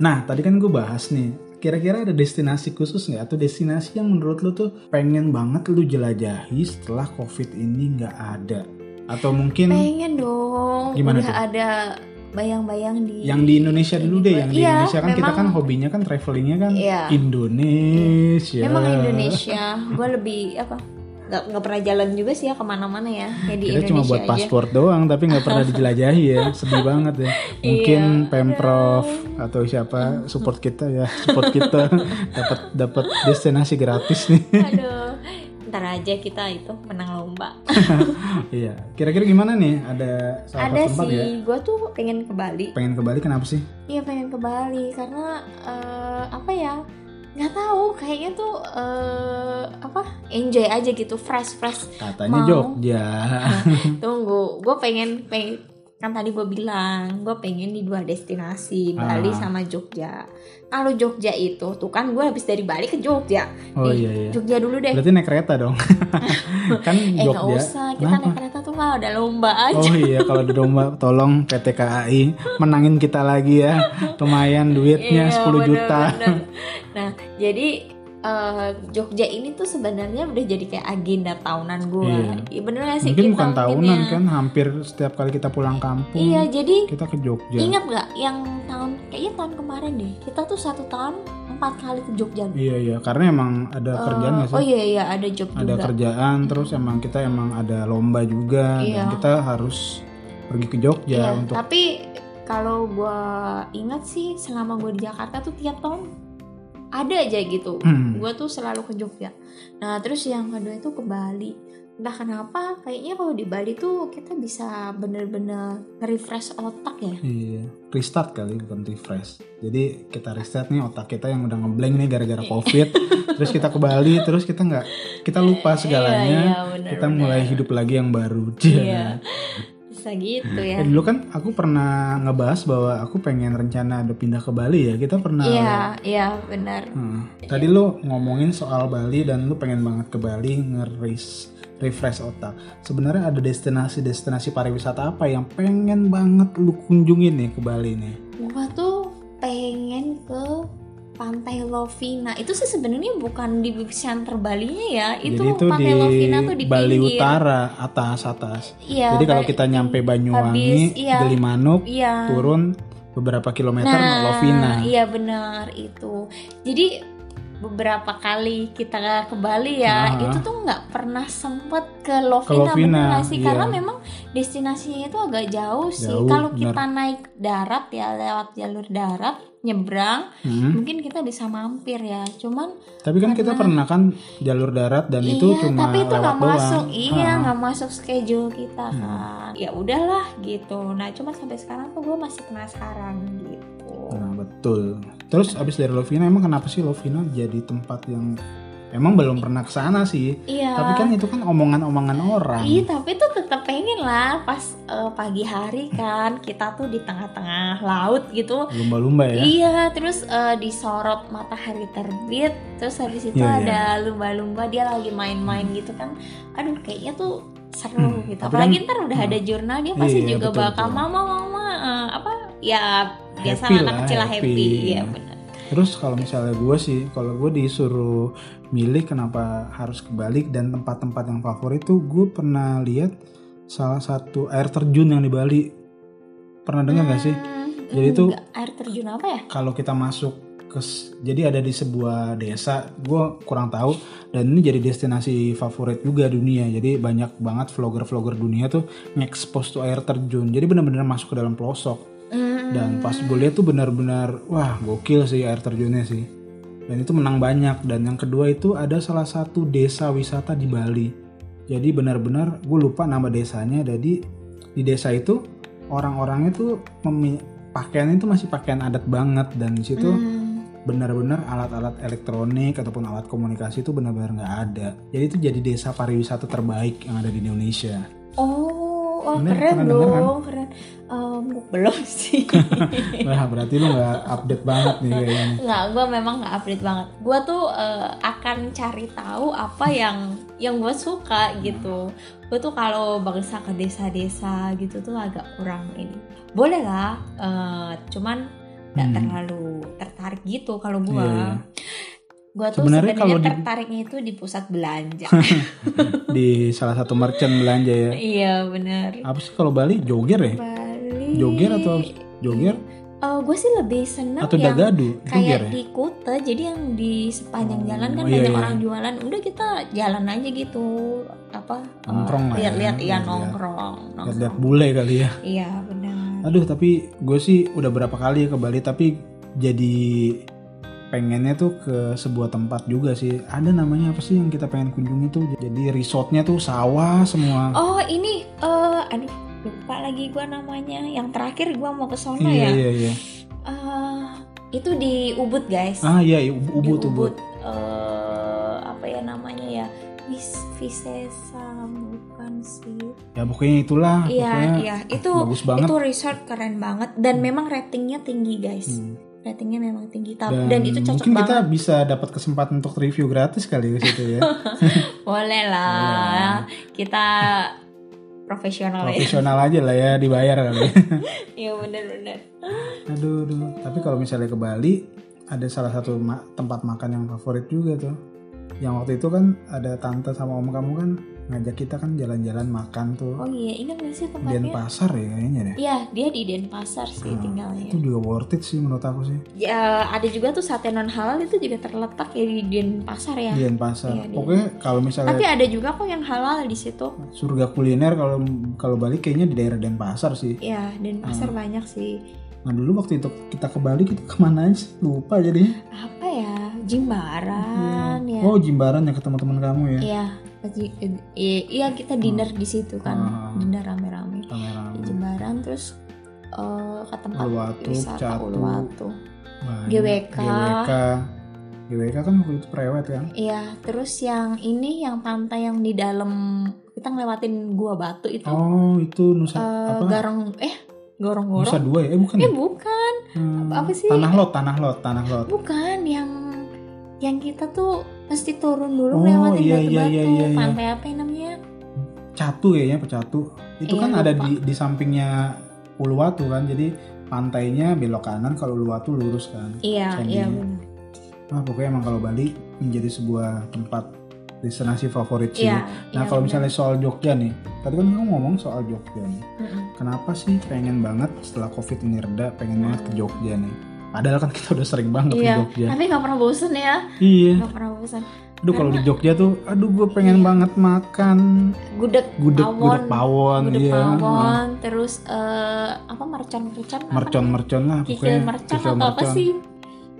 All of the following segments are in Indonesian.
Nah, tadi kan gue bahas nih, kira-kira ada destinasi khusus nggak atau destinasi yang menurut lu tuh pengen banget lu jelajahi setelah covid ini nggak ada? Atau mungkin Pengen dong. Gimana Udah tuh? ada bayang-bayang di yang di Indonesia dulu deh, yang di Iya, Indonesia kan kita kan hobinya kan travelingnya kan Iya. Indonesia. Memang Indonesia, gue lebih apa? Nggak, nggak pernah jalan juga sih ya ke mana-mana ya, kayak di Kita Indonesia cuma buat paspor doang tapi nggak pernah dijelajahi ya. Sedih banget ya. Mungkin Iya. pemprov atau siapa support kita ya. Support kita. Dapat dapat destinasi gratis nih. Aduh, ntar aja kita itu menang lomba. iya. Kira-kira gimana nih? Ada salah Ada tempat sih, ya gue tuh pengen ke Bali. pengen ke Bali kenapa sih? Iya pengen ke Bali karena eh, apa ya? Nggak tahu, kayaknya tuh eh, apa? Enjoy aja gitu, fresh fresh. katanya Mau. Jogja Tunggu, gue pengen, pengen kan tadi gue bilang gue pengen di dua destinasi Bali Ah. sama Jogja. Kalau Jogja itu tuh kan gue habis dari Bali ke Jogja. oh Nih, iya iya Jogja dulu deh. berarti naik kereta dong kan eh Jogja usah, kita naik kereta kalau ada lomba aja. Oh iya kalau di domba tolong PT KAI menangin kita lagi ya lumayan duitnya Iya, 10 juta bener-bener. Nah, jadi eh, Jogja ini tuh sebenarnya udah jadi kayak agenda tahunan gue. Iya. Iya. bener gak sih Mungkin kita bukan tahunan ya. kan, hampir setiap kali kita pulang kampung Iya, jadi kita ke Jogja. ingat gak yang tahun kayaknya tahun kemarin deh. Kita tuh satu tahun empat kali ke Jogja. Iya iya, karena emang ada Eh, kerjaan nggak sih? Oh iya iya ada job ada juga. kerjaan, terus emang kita emang ada lomba juga Iya. dan kita harus pergi ke Jogja Iya, untuk tapi kalau gue ingat sih selama gue di Jakarta tuh tiap tahun ada aja gitu. Hmm. Gue tuh selalu ke Jogja. Nah terus yang kedua itu ke Bali. Entah kenapa kayaknya kalau di Bali tuh kita bisa bener-bener refresh otak ya. Iya, restart kali bukan refresh. Jadi kita restart nih otak kita yang udah ngeblank nih gara-gara covid. terus kita ke Bali, terus kita nggak kita lupa segalanya. Iya, iya, bener, kita bener. mulai hidup lagi yang baru. Iya. Bisa gitu ya. Eh, dulu kan aku pernah ngebahas bahwa aku pengen rencana ada pindah ke Bali ya. Kita pernah. Iya, iya benar. Hmm. Tadi lu ngomongin soal Bali dan lu pengen banget ke Bali ngeris refresh otak. Sebenarnya ada destinasi-destinasi pariwisata apa yang pengen banget lu kunjungin nih ke Bali nih? Pantai Lovina. Itu sih sebenarnya bukan di center Balinya ya. Itu, Jadi itu Pantai di Lovina tuh di Bali pinggir. Utara atas atas. Iya. Jadi kalau kita nyampe Banyuwangi, Habis, iya. Gelimanuk, Iya. turun beberapa kilometer Nah, Lovina. iya benar itu. Jadi beberapa kali kita ke Bali ya, Aha. itu tuh nggak pernah sempet ke Lovina, Ke Lovina, bener sih? iya. Karena memang destinasinya itu agak jauh sih. Kalau kita naik darat ya lewat jalur darat, nyebrang, Hmm. mungkin kita bisa mampir ya. Cuman Tapi kan kita pernah kan jalur darat dan itu iya, cuma tapi itu nggak doang. masuk, iya Ah. Hmm. nggak masuk schedule kita kan. Ya udahlah gitu. Nah, cuman sampai sekarang tuh gue masih penasaran gitu. Betul. Terus abis dari Lovina emang kenapa sih Lovina jadi tempat yang emang belum pernah ke sana sih? Iya. Tapi kan itu kan omongan-omongan orang. Iya tapi tuh tetap pengen lah pas eh, pagi hari kan kita tuh di tengah-tengah laut gitu. Lumba-lumba ya. Iya terus eh, disorot matahari terbit terus habis itu Iya, ada lumba-lumba dia lagi main-main gitu kan. Aduh kayaknya tuh seru Hmm, gitu. Apalagi kan- ntar udah hmm. ada jurnal dia pasti Iya, juga betul, bakal betul. mama mama eh, apa ya biasa Happy anak lah, kecil lah happy. happy. Benar. Terus kalau misalnya gue sih, kalau gue disuruh milih kenapa harus ke Bali dan tempat-tempat yang favorit tuh gue pernah lihat salah satu air terjun yang di Bali. Pernah dengar nggak sih? Hmm, Jadi itu- air terjun apa ya? Kalau kita masuk ke jadi ada di sebuah desa, gue kurang tahu dan ini jadi destinasi favorit juga dunia. Jadi banyak banget vlogger-vlogger dunia tuh ngekspos tuh air terjun. Jadi benar-benar masuk ke dalam pelosok. Dan pas gue lihat tuh benar-benar wah gokil sih air terjunnya sih. Dan itu menang banyak. Dan yang kedua itu ada salah satu desa wisata di Bali. Jadi benar-benar gue lupa nama desanya. Jadi di desa itu orang-orangnya tuh pakaiannya itu masih pakaian adat banget dan di situ hmm. benar-benar alat-alat elektronik ataupun alat komunikasi itu benar-benar nggak ada. Jadi itu jadi desa pariwisata terbaik yang ada di Indonesia. Oh, oh Bener, keren denger kan? dong, keren. Em, belum sih. Wah berarti lu nggak update banget nih kayaknya. Nggak, gue memang nggak update banget. Gue tuh eh, akan cari tahu apa yang yang gue suka gitu. Gue tuh kalau bangsa ke desa-desa gitu tuh agak kurang ini. Boleh lah, eh, cuman nggak Hmm. terlalu tertarik gitu kalau gua. Iya, iya. Gua tuh Sebenarnya kalau di- tertariknya itu di pusat belanja. di salah satu merchant belanja ya. iya benar. Apa sih kalau Bali joger ya? Bali. Joger atau joger gue sih lebih seneng atau yang dagadu? Joger kayak ya? di Kuta jadi yang di sepanjang Oh, jalan kan iya, banyak iya. orang jualan udah kita jalan aja gitu apa eh, Nongkrong lah ya, lihat-lihat iya lihat-lihat. nongkrong Lihat-lihat bule kali ya. iya benar Aduh tapi gue sih udah berapa kali ya ke Bali tapi jadi pengennya tuh ke sebuah tempat juga sih. Ada namanya apa sih yang kita pengen kunjungi tuh? Jadi resortnya tuh sawah semua. oh ini eh aduh lupa lagi gua namanya yang terakhir gua mau ke sono iya ya iya iya. Eh, itu di Ubud guys Ah iya iya, Di ubud ubud. eh, apa ya namanya ya Vis Visesa bukan sih Ya pokoknya itulah. iya iya itu bagus banget. itu resort keren banget dan memang ratingnya tinggi guys Hmm. Ratingnya memang tinggi Tapi- Dan, dan, itu cocok mungkin kita banget bisa dapat kesempatan untuk review gratis kali ke situ ya. boleh lah kita profesional ya Profesional aja lah ya dibayar kali. iya benar-benar aduh, aduh. Tapi kalau misalnya ke Bali ada salah satu ma- tempat makan yang favorit juga tuh. Yang waktu itu kan ada tante sama om kamu kan ngajak kita kan jalan-jalan makan tuh. oh iya ingat gak sih tempatnya Denpasar ya kayaknya deh. iya dia di Denpasar sih Hmm, tinggalnya Itu juga worth it sih menurut aku sih. ya ada juga tuh sate non halal itu juga terletak ya di Denpasar ya Denpasar. Iya, di- Pokoknya kalau misalnya tapi ada juga kok yang halal di situ surga kuliner kalau kalau Bali kayaknya di daerah Denpasar sih. ya Denpasar Hmm. banyak sih Nah dulu waktu itu kita ke Bali kita ke mana aja? Lupa jadinya. apa ya Jimbaran ya Oh Jimbaran ya ketemu teman kamu ya. iya iya iya, kita dinner di situ kan Hmm. dinner rame-rame di Jimbaran terus eh, ke tempat Uluwatu, wisata Catu. Uluwatu Banyak. GWK. GWK. GWK kan waktu itu prewed kan. iya terus yang ini yang pantai yang di dalam kita ngelewatin gua batu itu Oh itu Nusa eh, apa? garong eh Nusa gorong-gorong dua ya? Eh bukan. eh ya? bukan Hmm, apa sih? Tanah lot, tanah lot, tanah lot. bukan yang yang kita tuh mesti turun Oh, dulu ngelewatin iya, batu-batu iya, iya, iya, iya. pantai apa yang namanya Catu kayaknya Pecatu. Itu Iya, kan ada lupa. di di sampingnya Uluwatu kan. Jadi pantainya belok kanan kalau Uluwatu lurus kan. iya Sandinya. iya benar Wah, pokoknya emang kalau Bali menjadi sebuah tempat destinasi favorit sih. iya Nah, iya, kalau misalnya soal Jogja nih. Tadi kan kamu ngomong soal Jogja nih. Mm-mm. Kenapa sih pengen banget setelah Covid ini reda pengen banget ke. Jogja nih? Padahal kan kita udah sering banget Iya, ke Jogja. tapi nggak pernah bosen ya Iya. nggak pernah bosen Aduh kalau di Jogja tuh, aduh gue pengen Iya. banget makan gudeg gudeg Pawon. gudeg pawon, gudeg iya. pawon terus eh, apa mercon mercon apa Mercon mercon lah kikil mercon kikil atau apa mercon. sih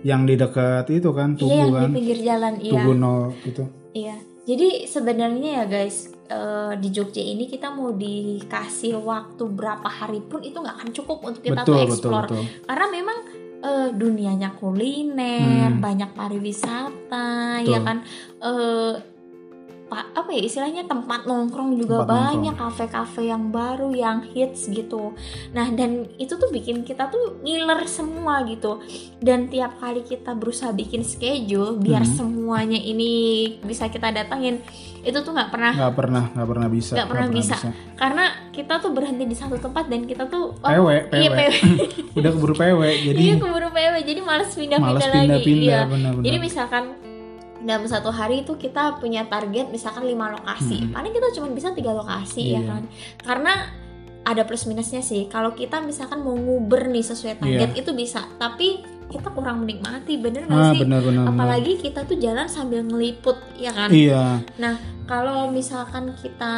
Yang di dekat itu kan, iya Tugu yang kan, di pinggir jalan iya Tugu nol gitu. iya jadi sebenarnya ya guys eh, di Jogja ini kita mau dikasih waktu berapa hari pun itu nggak akan cukup untuk kita betul tuh betul explore betul. karena memang eh, dunianya kuliner Hmm. banyak pariwisata Betul. ya kan eh pa- apa ya istilahnya tempat nongkrong juga Tempat banyak kafe-kafe yang baru yang hits gitu nah dan itu tuh bikin kita tuh ngiler semua gitu dan tiap kali kita berusaha bikin schedule biar Hmm. semuanya ini bisa kita datangin itu tuh nggak pernah Nggak pernah nggak pernah bisa. Nggak pernah bisa. karena kita tuh berhenti di satu tempat dan kita tuh oh, PW, iya PW. Udah keburu PW, jadi iya keburu PW jadi males pindah-pindah malas lagi pindah-pindah iya benar-benar. jadi misalkan dalam satu hari itu kita punya target misalkan lima lokasi. Hmm. paling kita cuma bisa tiga lokasi ya Iya. kan? Karena ada plus minusnya sih. Kalau kita misalkan mau nguber nih sesuai target itu bisa. Tapi kita kurang menikmati bener nggak ah sih? benar-benar. apalagi kita tuh jalan sambil ngeliput ya kan? Iya, kalau misalkan kita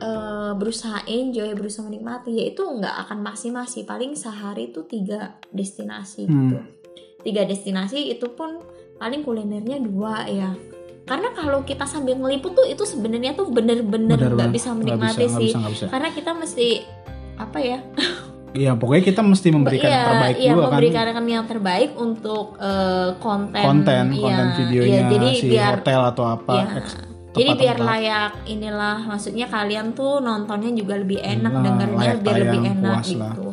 eh, berusaha enjoy berusaha menikmati ya itu nggak akan maksimal sih. Paling sehari itu tiga destinasi Hmm. gitu. Tiga destinasi itu pun paling kulinernya dua ya karena kalau kita sambil ngeliput tuh itu sebenarnya tuh bener-bener nggak bisa menikmati nggak sih bisa, nggak bisa. karena kita mesti apa ya Iya, pokoknya kita mesti memberikan iya, yang terbaik iya, juga kan. memberikan yang terbaik untuk eh, konten Konten, iya, konten videonya iya, jadi si biar hotel atau apa. Iya. eks- Jadi biar tempat-tempat. layak inilah maksudnya kalian tuh nontonnya juga lebih enak Nah, dengarnya biar lebih enak lah. gitu.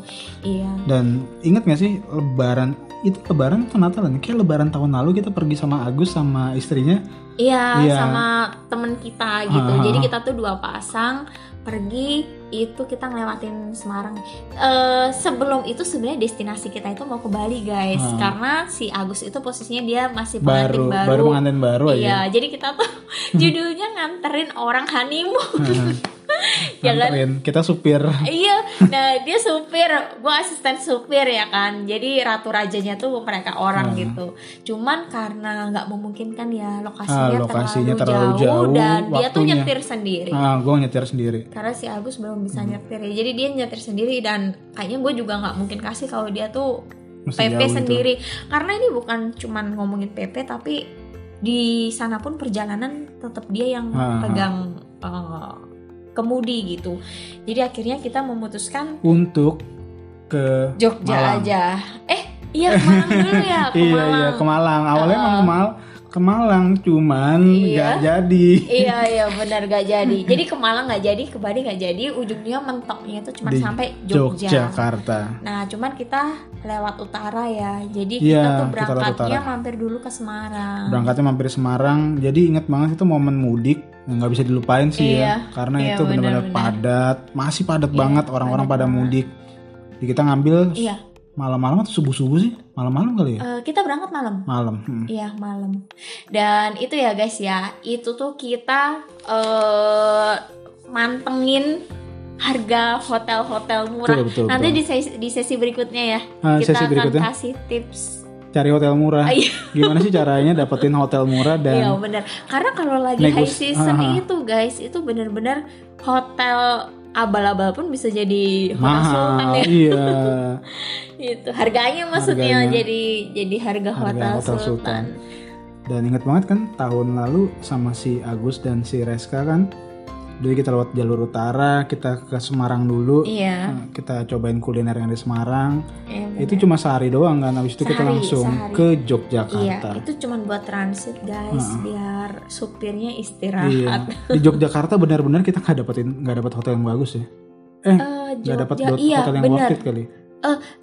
Iya. Dan ingat gak sih lebaran itu lebaran atau Natalan? Kayak lebaran tahun lalu kita pergi sama Agus sama istrinya. Iya, Iya. sama temen kita gitu. Ah. Jadi kita tuh dua pasang pergi itu kita ngelewatin Semarang. Eh, sebelum itu sebenarnya destinasi kita itu mau ke Bali guys, Hmm. karena si Agus itu posisinya dia masih pengantin baru baru. baru pengantin baru Iya, jadi kita tuh judulnya nganterin orang honeymoon. Ya kan? Kita supir iya, nah dia supir, gue asisten supir ya kan. Jadi ratu rajanya tuh mereka orang Hmm. gitu. Cuman karena nggak memungkinkan ya lokasinya, Ah, lokasinya terlalu, terlalu jauh, jauh, dan dia tuh waktunya. nyetir sendiri. ah gue nyetir sendiri Karena si Agus belum bisa Hmm. nyetir ya. Jadi dia nyetir sendiri dan kayaknya gue juga nggak mungkin kasih kalau dia tuh Mesti PP sendiri. Karena ini bukan cuman ngomongin PP tapi di sana pun perjalanan tetap dia yang Ah, ah. pegang eh, kemudi gitu. Jadi akhirnya kita memutuskan untuk ke Jogja Malang. aja. Eh, iya ke Malang dulu ya, ke iya Malang. iya ke Malang awalnya Ah. emang ke ke Malang cuman Iya. nggak jadi iya iya benar gak jadi. Jadi ke Malang nggak jadi, ke Bali nggak jadi. Ujungnya mentoknya itu cuma Di sampai Jogja. Yogyakarta Nah, cuman kita lewat utara ya. Jadi Iya, kita tuh berangkatnya mampir dulu ke Semarang. berangkatnya mampir Semarang jadi inget banget itu momen mudik nggak bisa dilupain sih Iya, ya karena iya, itu benar-benar padat masih padat Iya, banget orang-orang pada mudik Jadi kita ngambil Iya, malam-malam atau subuh-subuh sih malam-malam kali ya eh, kita berangkat malam. malam hmm. Iya, malam. Dan itu ya guys ya, itu tuh kita eh mantengin harga hotel-hotel murah. betul betul, Nanti betul. di sesi, di sesi berikutnya ya, Ah, kita sesi akan berikutnya kasih tips. Cari hotel murah Ah, iya. gimana sih caranya dapetin hotel murah dan Iya benar. Karena kalau lagi Negus- high season ah. itu guys, itu benar-benar hotel abal-abal pun bisa jadi hotel sultan mahal ya. iya Itu harganya maksudnya Harganya. jadi jadi harga, Harga hotel, hotel sultan. sultan. dan inget banget kan tahun lalu sama si Agus dan si Reska kan jadi kita lewat jalur utara kita ke Semarang dulu Iya. Nah, kita cobain kuliner yang di Semarang iya, itu cuma sehari doang kan habis itu kita Sehari, langsung sehari. ke Iya, Yogyakarta itu cuma buat transit guys, Heeh. biar supirnya Iya. istirahat. di Yogyakarta benar-benar kita nggak dapetin nggak dapat hotel yang bagus ya Eh, nggak dapat Jogja, iya hotel yang worth it kali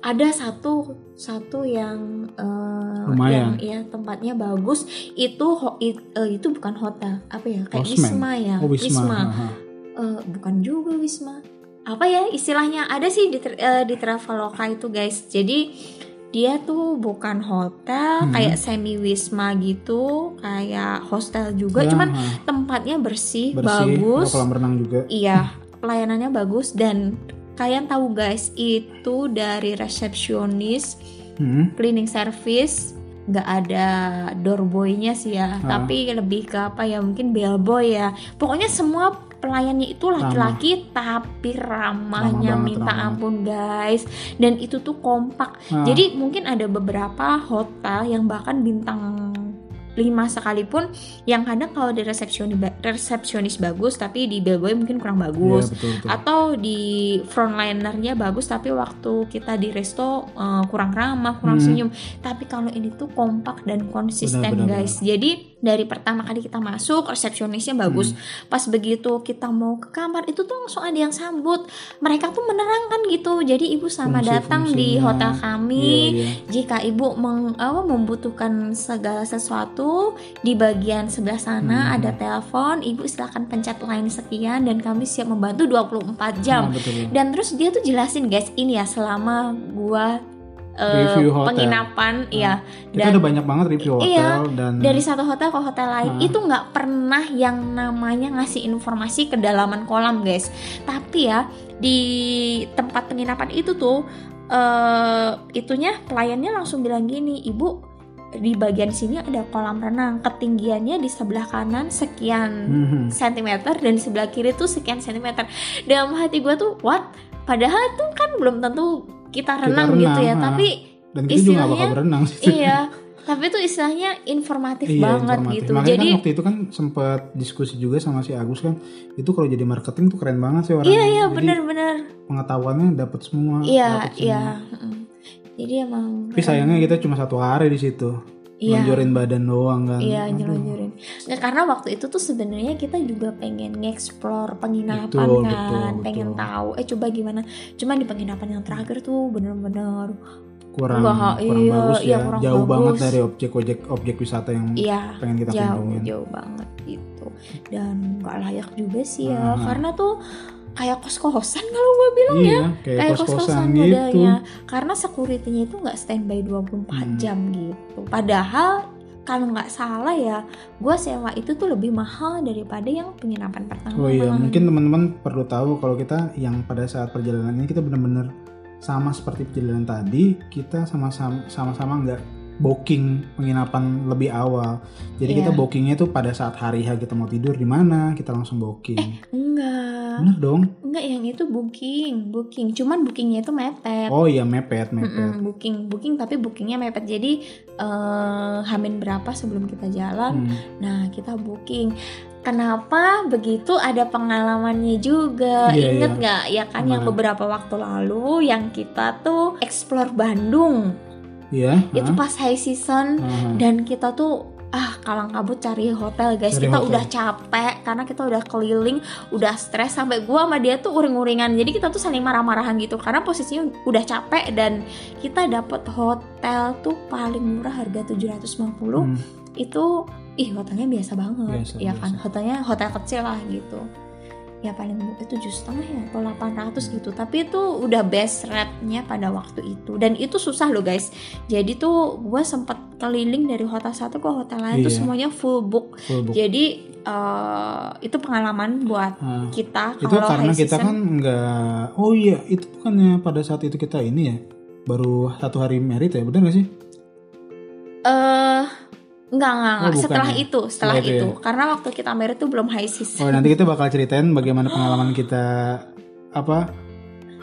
Ada satu satu yang eh, Lumayan. yang ya tempatnya bagus. Itu ho- it- eh, itu bukan hotel, apa ya? Kayak Losmen. Wisma ya. oh Wisma, Aha. Eh, bukan juga Wisma. Apa ya istilahnya? Ada sih di eh, di Traveloka itu guys. Jadi dia tuh bukan hotel, Hmm. kayak semi wisma gitu, kayak hostel juga. Ya, Cuman aha. tempatnya bersih, bersih bagus. kolam renang juga Iya, pelayanannya bagus dan kalian tahu guys, itu dari resepsionis, Hmm. cleaning service nggak ada doorboynya sih ya, Ah. tapi lebih ke apa ya mungkin bellboy ya. Pokoknya semua pelayannya itu laki-laki tapi ramahnya Ramah minta ramah. ampun guys. Dan itu tuh kompak. Ah, Jadi mungkin ada beberapa hotel yang bahkan bintang 5 sekalipun yang kadang kalau di resepsionis resepsionis bagus tapi di bellboy mungkin kurang bagus betul, betul. atau di frontlinernya bagus tapi waktu kita di resto eh, kurang ramah kurang Hmm. senyum tapi kalau ini tuh kompak dan konsisten Benar, benar, guys jadi dari pertama kali kita masuk resepsionisnya bagus Hmm. pas begitu kita mau ke kamar itu tuh langsung ada yang sambut mereka tuh menerangkan gitu jadi ibu sama datang di hotel kami Iya, iya. jika ibu meng- apa, membutuhkan segala sesuatu di bagian sebelah sana Hmm. ada telepon ibu silakan pencet line sekian dan kami siap membantu 24 jam Ah, betul. dan terus dia tuh jelasin guys ini ya selama gua eh, Review hotel. penginapan ya kita dan udah banyak banget review hotel Iya, dan dari satu hotel ke hotel lain Hmm. itu nggak pernah yang namanya ngasih informasi kedalaman kolam guys tapi ya di tempat penginapan itu tuh eh itunya pelayannya langsung bilang gini ibu di bagian sini ada kolam renang ketinggiannya di sebelah kanan sekian Mhm. sentimeter dan di sebelah kiri tuh sekian sentimeter dalam hati gue tuh what padahal tuh kan belum tentu kita renang, gitu ya renang, ah. tapi dan kita juga gak bakal berenang sih. iya tapi itu istilahnya informatif Iya, banget informatif. gitu. Makanya jadi kan waktu itu kan sempat diskusi juga sama si Agus kan itu kalau jadi marketing tuh keren banget sih orang iya iya benar-benar. pengetahuannya dapat semua iya dapet semua. iya jadi emang tapi sayangnya kita cuma satu hari di situ Iya. Lonjorin badan doang kan Iya Aduh. nyelonjorin. Nah, karena waktu itu tuh sebenarnya kita juga pengen nge-explore penginapan Betul, kan, betul, pengen betul. tahu. Eh coba gimana? Cuman di penginapan yang terakhir tuh bener-bener kurang Wah, kurang iya, bagus iya, ya kurang jauh bagus. banget dari objek-objek objek wisata yang iya pengen kita jauh kunjungin jauh banget gitu dan nggak layak juga sih ya Aha. karena tuh kayak kos-kosan kalau gue bilang ya iya kayak, kayak kos-kosan kos-kosan gitu modelnya karena security-nya itu nggak standby 24 Hmm. jam gitu padahal kalau nggak salah ya gue sewa itu tuh lebih mahal daripada yang penginapan pertama Oh iya, mungkin teman-teman perlu tahu kalau kita yang pada saat perjalanan ini kita benar-benar sama seperti perjalanan tadi, kita sama-sama sama-sama nggak booking penginapan lebih awal. Jadi kita Iya. bookingnya tuh pada saat hari H kita mau tidur di mana, kita langsung booking. enggak Bener dong? enggak yang itu booking booking cuman bookingnya itu mepet Oh iya mepet, mepet. Mm-mm, booking booking tapi bookingnya mepet jadi eh hamin berapa sebelum kita jalan Hmm. nah kita booking kenapa begitu ada pengalamannya juga inget iya. nggak ya kan yang Gimana? beberapa waktu lalu yang kita tuh explore Bandung Iya. itu hah? pas high season Aha. dan kita tuh ah kalang kabut cari hotel guys. Cari kita hotel. udah capek karena kita udah keliling udah stres. Sampai gua sama dia tuh uring-uringan. Jadi kita tuh saling marah-marahan gitu karena posisinya udah capek dan kita dapet hotel tuh paling murah harga 750 Hmm. itu ih hotelnya biasa banget. Biasa, ya kan? biasa. hotelnya hotel kecil lah gitu. Ya paling itu tujuh setengah ya atau 800 gitu. Tapi itu udah best rate-nya pada waktu itu. Dan itu susah loh guys. Jadi tuh gue sempet keliling dari hotel satu ke hotel lain tuh Iya. semuanya full book Full book. jadi eh, itu pengalaman buat Ah. kita itu kalau karena high kita season kan nggak oh iya itu bukannya pada saat itu kita ini ya baru satu hari merit ya benar gak sih eh Enggak, enggak, enggak. bukan setelah ya? itu, setelah, Setelah itu itu. ya? Karena waktu kita merit tuh belum high season. oh nanti kita bakal ceritain bagaimana pengalaman kita apa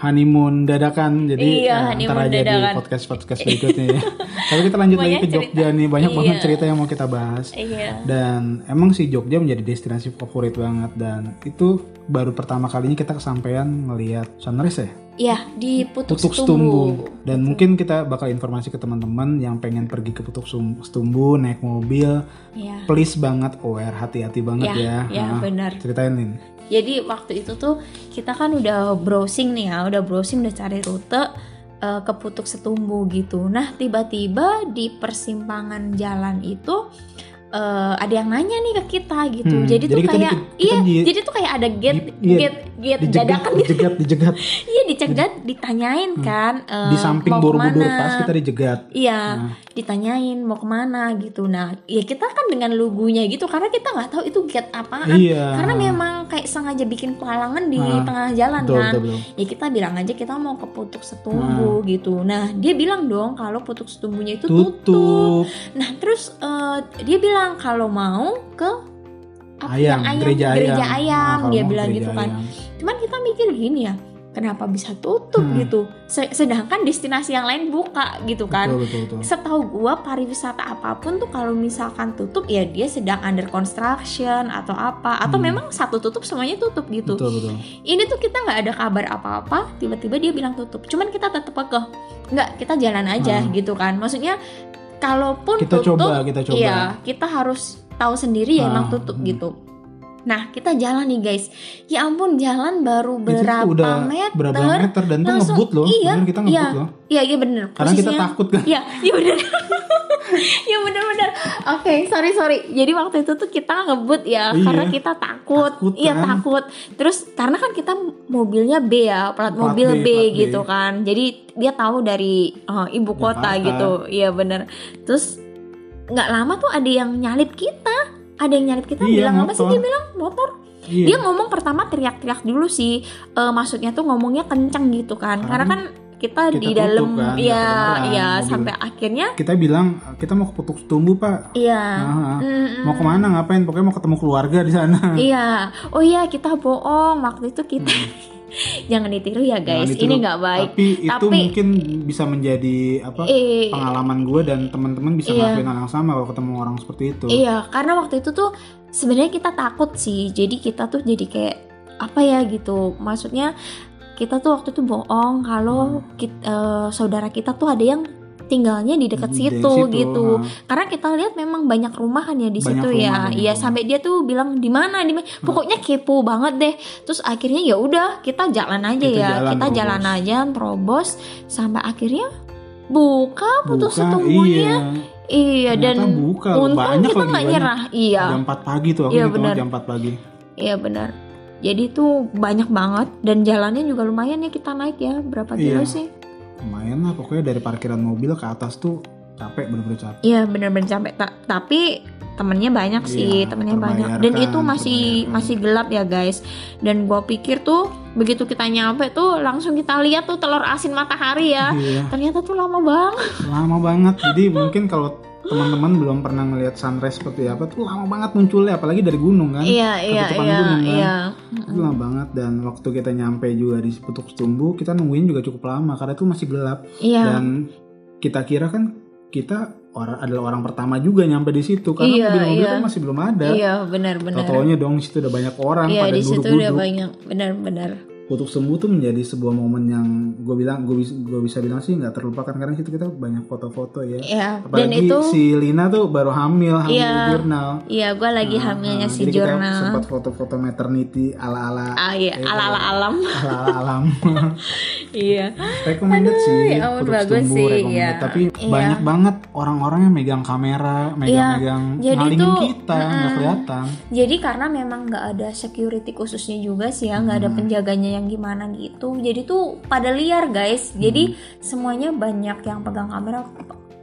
honeymoon dadakan jadi Iya, eh, honeymoon ntar aja dadakan. di podcast podcast berikutnya ya tapi kita lanjut lagi Banyak ke Jogja nih banyak Iya. banget cerita yang mau kita bahas Iya. dan emang sih Jogja menjadi destinasi favorit banget dan itu baru pertama kalinya kita kesampaian ngelihat sunrise ya Iya, di Putuk, Putuk Setumbu. Setumbu dan mungkin kita bakal informasi ke teman-teman yang pengen pergi ke Putuk Setumbu naik mobil Iya. please banget aware hati-hati banget Iya, ya iya, Nah, benar. ceritain Lin Jadi waktu itu tuh kita kan udah browsing nih ya, udah browsing udah cari rute eh, ke Putuk Setumbu gitu. Nah, tiba-tiba di persimpangan jalan itu eh, ada yang nanya nih ke kita gitu. Hmm, jadi, tuh jadi kita kayak di- iya, di- jadi tuh kayak ada gate di- iya, gate gate dijegat dadakan gitu. dijegat dijegat Iya, dicegat, ditanyain kan eh, di samping mau ke mana. pas kita dijegat Iya, Nah. ditanyain mau ke mana gitu. Nah, ya kita kan dengan lugunya gitu karena kita nggak tahu itu gate apaan. iya Karena memang kayak sengaja bikin pelalangan di Ah, tengah jalan betul, kan. betul, betul. Ya kita bilang aja kita mau ke Putuk Setumbu gitu. Nah, dia bilang dong kalau Putuk Setumbunya itu tutup. tutup Nah, terus eh, dia bilang kalau mau ke apa ayam, yang gereja ayam, gereja ayam, Nah, kalau dia bilang gereja gitu kan. ayam. Cuman kita mikir gini ya, kenapa bisa tutup Hmm. gitu? Se- Sedangkan destinasi yang lain buka gitu kan. betul betul betul Setahu gua pariwisata apa pun tuh kalau misalkan tutup ya dia sedang under construction atau apa atau Hmm. memang satu tutup semuanya tutup gitu. betul betul Ini tuh kita nggak ada kabar apa-apa, tiba-tiba dia bilang tutup. Cuman kita tetap kekeh. Nggak, kita jalan aja Hmm. gitu kan. Maksudnya kalaupun kita tutup coba kita coba Iya, kita harus tahu sendiri ya Ah, emang tutup hmm. gitu. Nah, kita jalan nih guys. Ya ampun, jalan baru Itu berapa udah meter? berapa meter dan langsung- ngebut loh iya, bener kita ngebut iya. loh Iya, iya bener. karena kita takut kan Iya, iya bener. Iya bener-bener. Oke, sorry sorry. Jadi waktu itu tuh kita ngebut ya, Iya. karena kita takut. Takut, iya kan? takut. Terus karena kan kita mobilnya B ya, plat, Plat mobil B, B, plat B. gitu kan. Jadi dia tahu dari eh, ibu kota Jakarta. gitu. Iya bener. Terus nggak lama tuh ada yang nyalip kita. Ada yang nyalip kita Iya, bilang apa sih motor. dia bilang? Motor? Iya. dia ngomong pertama teriak-teriak dulu sih. Eh, maksudnya tuh ngomongnya kenceng gitu kan. Karena, Karena kan kita, kita di dalam kan, iya mobil. sampai akhirnya kita bilang kita mau ke Putuk Setumbu pak. Iya. Nah, Mm-mm. mau ke mana ngapain? Pokoknya mau ketemu keluarga di sana. Iya. Oh iya kita bohong. Waktu itu kita jangan ditiru ya guys Hmm. Ditiru. ini nggak baik tapi itu Tapi- mungkin bisa menjadi apa eh pengalaman gue dan teman-teman bisa Iya. ngelakuin hal yang sama kalau ketemu orang seperti itu Iya, karena waktu itu tuh sebenarnya kita takut sih. Jadi kita tuh jadi kayak apa ya gitu. Maksudnya kita tuh waktu itu bohong kalau kit- eh, saudara kita tuh ada yang tinggalnya di dekat Di situ, gitu. nah. Karena kita lihat memang banyak rumahan ya di Banyak situ ya. Iya, sampai dia tuh bilang di mana di mana. Pokoknya kepo banget deh. Terus akhirnya ya udah kita jalan aja Kita ya. jalan, kita terobos. jalan aja terobos sampai akhirnya buka putus Buka, setumbunya. Iya, dan buka untung banyak kita nggak nyerah. Iya. jam 4 pagi tuh aku Iya, benar. jam 4 pagi Iya benar. Jadi tuh banyak banget dan jalannya juga lumayan ya kita naik ya berapa kilo Iya. sih? Lumayan lah pokoknya dari parkiran mobil ke atas tuh capek bener-bener capek. Iya bener-bener capek. Ta- tapi temennya banyak sih Iya, temennya banyak. dan itu masih masih gelap ya guys. Dan gua pikir tuh begitu kita nyampe tuh langsung kita lihat tuh telur asin matahari ya. Iya. Ternyata tuh lama banget. Lama banget. Jadi mungkin kalau teman-teman belum pernah ngelihat sunrise seperti apa tuh lama banget munculnya apalagi dari gunung kan iya iya iya gunung kan. iya. Itu lama banget dan waktu kita nyampe juga di Putuk Setumbu kita nungguin juga cukup lama karena itu masih gelap. Iya. Dan kita kira kan kita orang adalah orang pertama juga nyampe di situ karena Iya, mobil-mobil iya. kan masih belum ada. Iya benar-benar. Tau-taunya dong di situ udah banyak orang iya pada di situ udah duduk-duduk. banyak benar-benar Putuk Setumbu tuh menjadi sebuah momen yang gue bilang gue bisa gue bisa bilang sih nggak terlupakan karena situ kita banyak foto-foto ya iya dan apalagi itu si Lina tuh baru hamil hamil Iya. di jurnal iya gua lagi Nah, hamilnya nah, si jadi kita jurnal sempat foto-foto maternity ala-ala ah iya Eh, ala ala alam ala-ala alam iya recommended sih ya bagus Setumbu sih, recommended. iya. tapi Iya. banyak banget orang-orang yang megang kamera megang-megang jadi ngalingin tuh, kita nggak mm-mm. kelihatan Jadi karena memang nggak ada security khususnya juga sih ya, nggak ada Hmm. penjaganya yang gimana gitu. Jadi tuh pada liar guys. Jadi Hmm. semuanya banyak yang pegang kamera.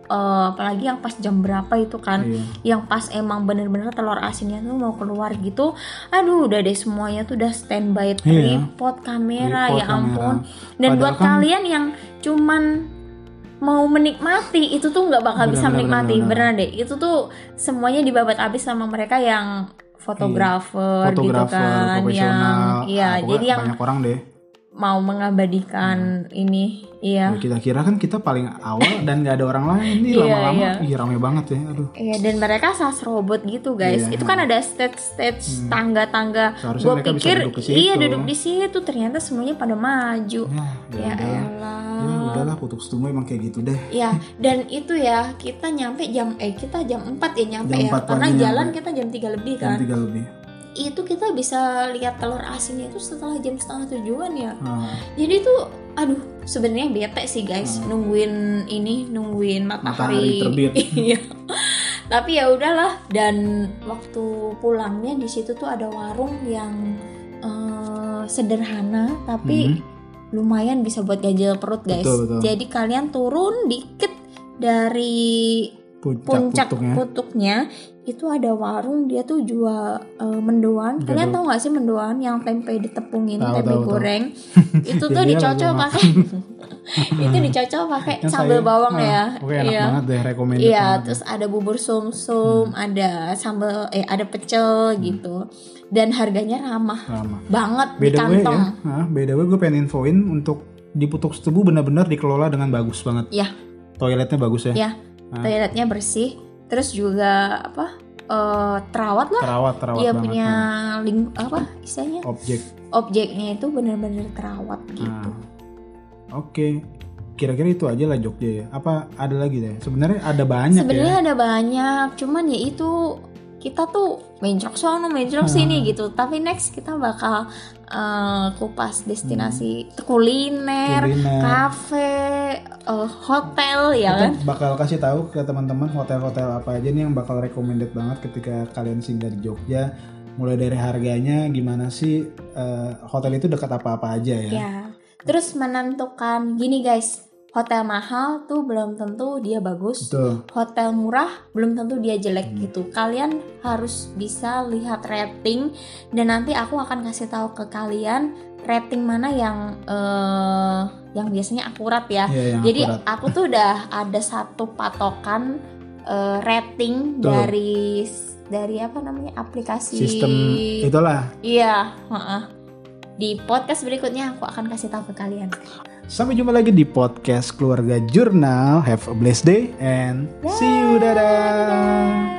eh, apalagi yang pas jam berapa itu kan, Iya. yang pas emang bener-bener telur asinnya tuh mau keluar gitu. Aduh, udah deh semuanya tuh udah standby Iya. tripod kamera Tripod, ya ampun. kamera. Dan Padahal buat kan- kalian yang cuman mau menikmati itu tuh nggak bakal Benar, bisa benar, menikmati benar, benar. beneran deh itu tuh semuanya dibabat habis sama mereka yang fotografer, gitu fotografer kan profesional. yang iya Ah, pokoknya jadi yang banyak orang deh mau mengabadikan ini iya Ya, kita kira kan kita paling awal dan nggak ada orang lain nih Iya, lama-lama iya. ih rame banget ya aduh Iya dan mereka sas robot gitu guys. Iya. Itu kan ada stage-stage tangga-tangga. Seharusnya Gue pikir duduk iya duduk di situ ternyata semuanya pada maju. ya Ya, ya, udahlah elah. ya udahlah putuk setumbu emang kayak gitu deh Ya, dan itu ya kita nyampe jam eh kita jam 4 ya nyampe Jam ya. 4 Karena pagi jalan nyampe. kita jam 3 lebih jam kan. tiga lebih Itu kita bisa lihat telur asinnya itu setelah jam setengah tujuan ya. Ah, Jadi tuh aduh sebenarnya bete sih guys nungguin ini nungguin Matahari matahari. terbit. Iya. Tapi ya udahlah dan waktu pulangnya di situ tuh ada warung yang eh, sederhana tapi lumayan bisa buat ganjil perut guys. Hmm. Betul, betul. Jadi kalian turun dikit dari puncak, puncak putuknya putuknya itu ada warung dia tuh jual eh, mendoan. Kalian Betul. tahu nggak sih mendoan yang tempe ditepungin, Tahu, tempe tahu. goreng? itu tuh dicocol pakai itu dicocol pakai Yang sambal saya- bawang ah, ya. oke enak Iya. banget deh recommended Iya, banget terus ada bubur sum-sum, ada sambal eh ada pecel Hmm. gitu. Dan harganya ramah Lama. banget di By the way kantong. ya, ah, by the way gue pengen infoin untuk di Putuk Setubu benar-benar dikelola dengan bagus banget. Iya. Toiletnya bagus ya. Iya. Ah. Toiletnya bersih, terus juga apa? eh, terawat lah. Terawat, terawat Dia punya nah. ling apa istilahnya? objek. Objeknya itu bener-bener terawat gitu. Nah, Oke. Kira-kira itu aja lah Jogja ya. Apa ada lagi deh? Sebenarnya ada banyak Sebenarnya ya. ada banyak, cuman ya itu kita tuh mencrok sono, mencrok Ah. sini gitu. Tapi next kita bakal eh, kupas destinasi kuliner, Hmm. Kuliner. kafe, eh, hotel ya kan. Bakal kasih tahu ke teman-teman hotel-hotel apa aja nih yang bakal recommended banget ketika kalian singgah di Jogja. Mulai dari harganya, gimana sih eh, hotel itu dekat apa-apa aja ya. Ya. Terus menentukan gini guys, hotel mahal tuh belum tentu dia bagus. Betul. Hotel murah belum tentu dia jelek Hmm. gitu. Kalian harus bisa lihat rating dan nanti aku akan kasih tahu ke kalian rating mana yang eh, yang biasanya akurat ya. Yang Jadi akurat. aku tuh udah ada satu patokan eh, rating Betul. dari dari apa namanya aplikasi sistem itulah. Iya, heeh. Di podcast berikutnya aku akan kasih tahu ke kalian. Sampai jumpa lagi di podcast Keluarga Jurnal. Have a blessed day and see you. Dadah.